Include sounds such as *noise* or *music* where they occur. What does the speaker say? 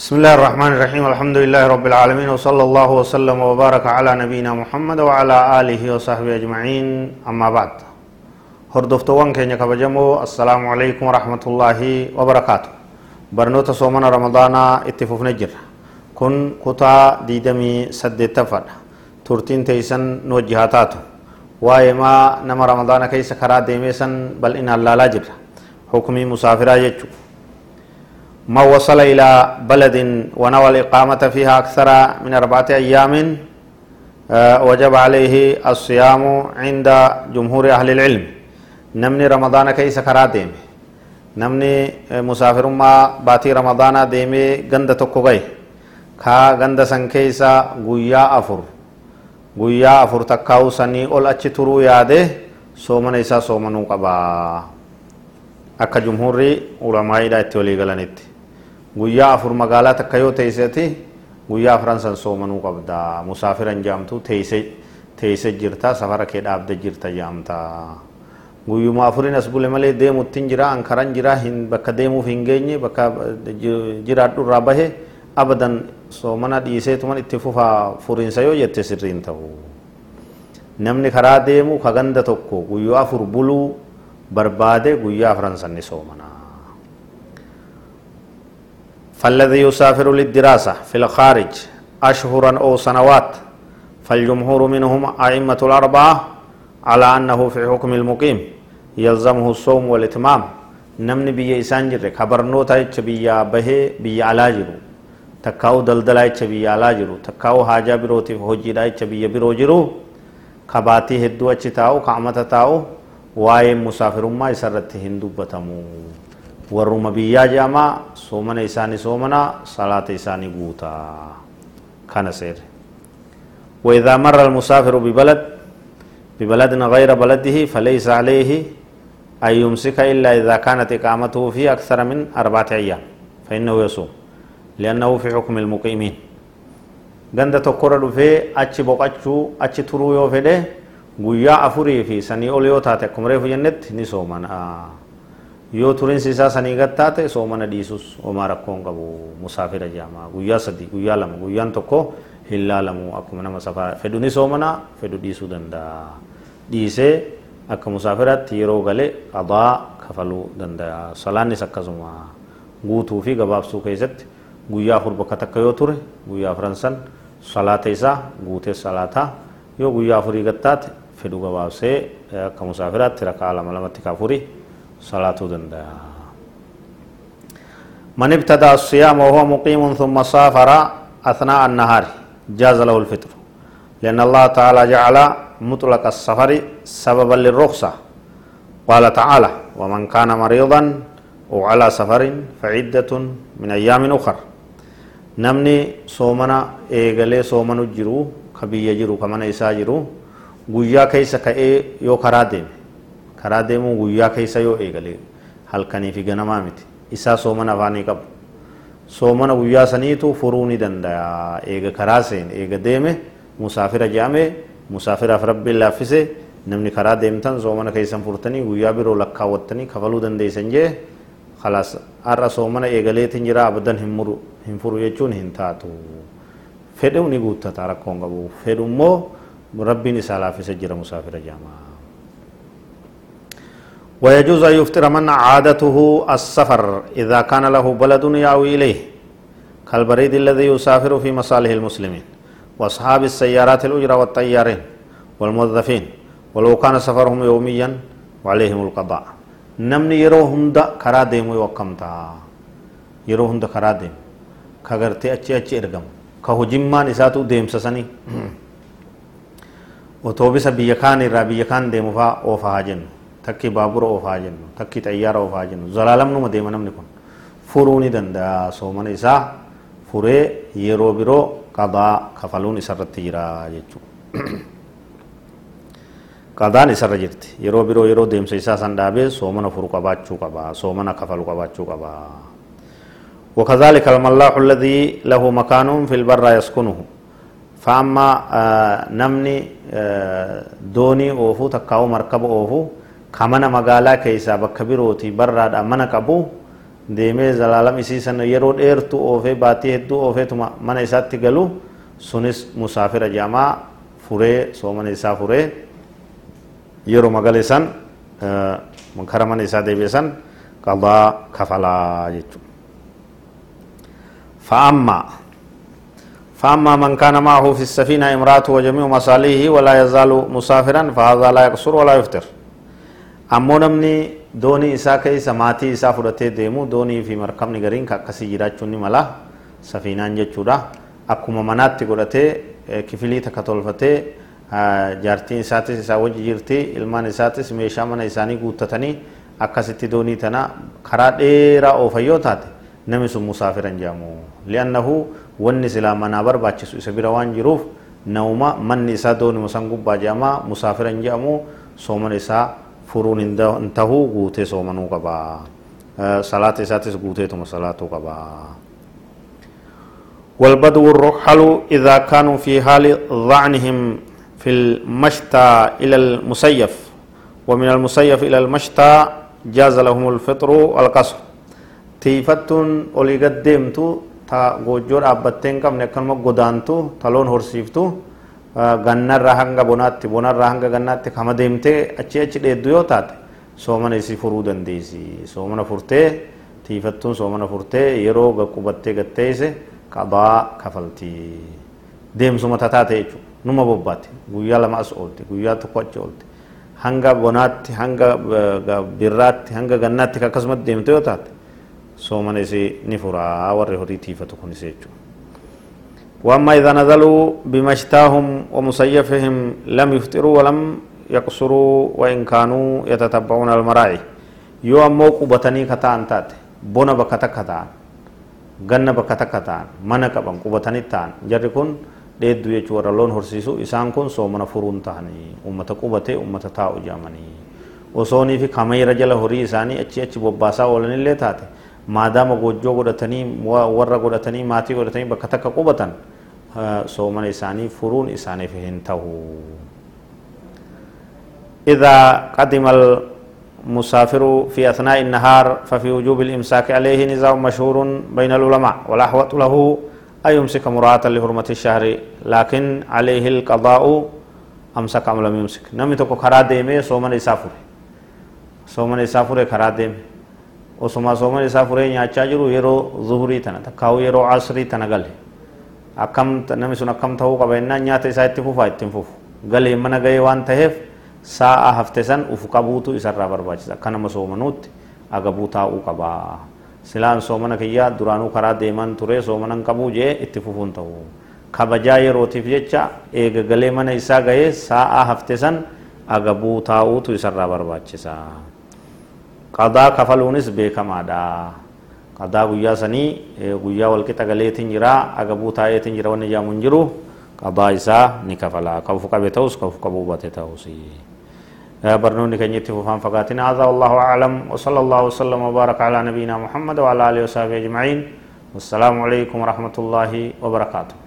بسم الله الرحمن الرحيم. الحمد لله رب العالمين وصلى الله وسلم وبارك على نبينا محمد وعلى آله وصحبه أجمعين. أما بعد هردفتوان كينيا كبجمو السلام عليكم ورحمة الله وبركاته. برنوتا صومنا رمضان اتفوف نجر. كن كتا ديدمي سد تفر. ترتين تيسن نوجهاتاتو وايما نما رمضان كيس خرا ديميسن بل إن الله لا جر. حكمي مسافرا يجو. ما وصل إلى بلد ونوى الإقامة فيها أكثر من أربعة أيام وجب عليه الصيام عند جمهور أهل العلم. نمني رمضان كيس كرا ديمي. نمني مسافر ما باتي رمضان ديمي غند تكو غي كا غند سن كيسا غويا أفر. غويا أفر تكاو سني أول أچ ترو ياده سومن إسا سومنو قبا. أكا جمهوري علماء دا اتولي غلانيتي guyyaa afur magaalaa takka yoo teesseti guyyaa afran san soomanuu qabda musaafiran jaamtu teeyse jirta safara kee dhaabde jirta jaamta guyyuma afurin as bule malee deemuttin jira ankaran jira hin bakka deemuuf hin geenye bakka jiraadhu irraa bahe abadan soomana dhiiseetuman itti fufa furinsa yoo jette sirriin ta'u namni karaa deemu ka tokko guyyaa afur buluu barbaade guyyaa afran sanni soomana فالذي يسافر للدراسة في الخارج أشهرا أو سنوات فالجمهور منهم أئمة الأربعة على أنه في حكم المقيم يلزمه الصوم والإتمام. نمني بي إسان جر خبرنوتا يتش بيا به بيا على تكاو دلدلا يتش بيا على جرو. تكاو حاجة بروتي فهجي دا يتش بيا برو خباتي هدو أچ تاو قامتا تاو. واي مسافر ما يسرت هندو بتمو warruma biyyaa jedhama soomana isaanii soomana salaata isaanii guutaa kana seere وإذا مر المسافر ببلد ببلد غير بلده فليس عليه أن يمسك إلا إذا كانت إقامته فيه أكثر من أربعة أيام فإنه يصوم لأنه في حكم المقيمين ganda tokkorra dhufee achi boqachuu achi turuu yoo fedhe guyyaa afurii fi sanii ol yoo taate akkuma jennetti ni soomana yoo turinsi isaa sanii gattaate soomana dhiisus homaa rakkoon qabu musaafira jaamaa guyyaa sadii guyyaa lama guyyaan tokko hin laalamu akkuma nama safaa fedhu ni soomana fedhu dhiisuu danda'a dhiisee akka musaafiraatti yeroo gale qadaa kafaluu danda'a salaannis akkasuma guutuu fi gabaabsuu keessatti guyyaa afur bakka takka yoo ture guyyaa afran salaata isaa guutee salaataa yoo guyyaa afurii gattaate fedhu gabaabsee akka musaafiraatti rakaa lama lamatti kaafurii صلاة دندا من ابتدى الصيام وهو مقيم ثم سافر أثناء النهار جاز له الفطر. لأن الله تعالى جعل مطلق السفر سببا للرخصة. قال تعالى ومن كان مريضا وعلى سفر فعدة من أيام أخر. نمني صومنا إيغالي صومنا جرو كبي يجرو كمان إسا جرو guyyaa keessa ka'ee karaa deemuu guyyaa keessa yoo eegale halkanii fi ganamaa miti isaa soomana afaanii qabu soomana guyyaa saniitu furuu ni danda'a eega karaa seen eega deeme musaafira jedhame musaafiraaf rabbiin laaffise namni karaa deemtan soomana keessan furtanii guyyaa biroo lakkaawwattanii kafaluu dandeessan jee jira abadan hin muru hin furu jechuun hin taatu fedhu ni guuttata rakkoon qabu fedhu immoo rabbiin isaa laaffise jira musaafira jedhama. ويجوز أن يفطر من عادته السفر إذا كان له بلد يأوي إليه كالبريد الذي يسافر في مصالح المسلمين وأصحاب السيارات الأجرة والطيارين والموظفين ولو كان سفرهم يوميا وعليهم القضاء. نمني يرو هند كرا ديمو وكمتا يرو هند كرا ديم كغرتي أچي أچي إرغم. كهجمان إساتو ديم سسني. *coughs* وتوبس بيكان را بيكان ديمو فا أوفا جنو takki baabura oofaa jennu takki xayyaara oofaa jennu zalaalamnuma deema namni kun furuu ni danda'a soomana isaa furee yeroo biroo qadaa kafaluun isarratti jira jechuudha. qadaan isarra jirti yeroo biroo yeroo deemsa isaa san dhaabee soomana furu qabaachuu qaba soomana kafalu qabaachuu qaba. وكذلك الملاح الذي له مكان في البر يسكنه فأما نمني دوني أوفو تكاو مركب أوفو kamana magaalaa keessaa bakka birooti barraadhaan mana qabu deemee zalaalam isii sana yeroo dheertu oofee baatii hedduu oofeetuma mana isaatti galu sunis musaafira jedhamaa furee soomana isaa furee yeroo magale san kara mana isaa deebi'e san qadaa kafalaa jechuudha. فأما فأما من كان معه في السفينة امرأته وجميع مصالحه ولا يزال مسافرا فهذا لا يقصر ولا يفطر أمو نمني دوني إسا كيسا ماتي إسا فرته ديمو دوني في مركبني غرين كاكسي جراچوني ملا سفينان جچودا akkuma manaatti godhatee kifilii takka tolfatee jaartiin isaatis isaa wajji jirti ilmaan isaatis meeshaa mana isaanii guuttatanii akkasitti doonii tana karaa dheeraa oofan yoo taate namni sun musaafiran jedhamu li'annahu wanni silaa manaa barbaachisu isa bira waan jiruuf nauma manni isaa doonima san gubbaa jedhama musaafiran jedhamu soomana isaa فرون ان انتهو غوته سو منو قبا صلاه ساتس غوته تو صلاه قبا والبدو الرحل اذا كانوا في حال ظعنهم في المشتى إلى المسيف ومن المسيف إلى المشتى جاز لهم الفطر والقصر تيفتون اولي قدمتو تا غوجور ابتين كم نكن مو غدانتو تلون هرسيفتو gannarraa hanga bonaatti bonarraa hanga gannaatti kama deemtee achi achi dheeddu yoo taate soomana isii furuu dandeessi soomana furtee tiifattuun soomana furtee yeroo qubattee gatteesse qadaa kafaltii deemsuma tataate jechuudha numa bobbaate guyyaa lama as oolte guyyaa tokko achi oolte hanga bonaatti hanga birraatti hanga gannaatti akkasumatti deemte yoo taate soomana isii ni furaa warri horii tiifatu kunis jechuudha. وأما إذا نزلوا بمشتاهم ومسيفهم لم يفطروا ولم يقصروا وإن كانوا يتتبعون المراعي يو أمو قبتني كتان تات بونا بكتا كتان ganna bakka takka ta'an mana qaban qubatanii ta'an jarri kun dheedduu jechuu warra loon horsiisu isaan kun soomana furuun ta'anii ummata qubatee ummata taa'u jaamanii osoonii fi kamayra jala horii isaanii achi achi bobbaasaa oolanillee taate maadaama goojjoo godhatanii warra godhatanii maatii godhatanii bakka takka qubatan soomana isaanii furuun isaaniif hin ta'u. إذا قدم مسافر في أثناء النهار ففي وجوب الإمساك عليه نزاع مشهور بين العلماء والأحوط له أن يمسك مراعاة لحرمة الشهر. لكن عليه القضاء أمسك أم لم يمسك. نمي تكو خرا ديمي سومن إسافر. سومن إسافر خرا ديمي. Osuma soomani isaa furee nyaachaa jiru yeroo zuhurii tana takkaa'u yeroo asrii tana gale akkam namni sun akkam ta'uu qaba jennaan nyaata isaa itti fufaa ittiin fufu galee mana ga'ee waan ta'eef sa'a hafte san uf qabuutu isarraa barbaachisa akka nama soomanuutti agabuu taa'uu qabaa silaan soomana kiyyaa duraanuu karaa deeman ture soomanan qabuu jee itti fufuun ta'u kabajaa yerootiif jecha eega galee mana isaa ga'ee sa'a hafte san agabuu taa'uutu isarraa barbaachisa qadaa kafaluunis beekamaadha qadaa guyyaa sanii guyyaa walqixa galeetiin jira agabuu taa'eetiin jira wanni jaamu hin jiru qadaa isaa ni kafala ka uf qabe ta'us ka uf qabuu bate ta'us برنوني كان يتفو فان فقاتنا هذا والله أعلم وصلى الله وسلم وبارك على نبينا محمد وعلى آله وصحبه أجمعين والسلام عليكم ورحمة الله وبركاته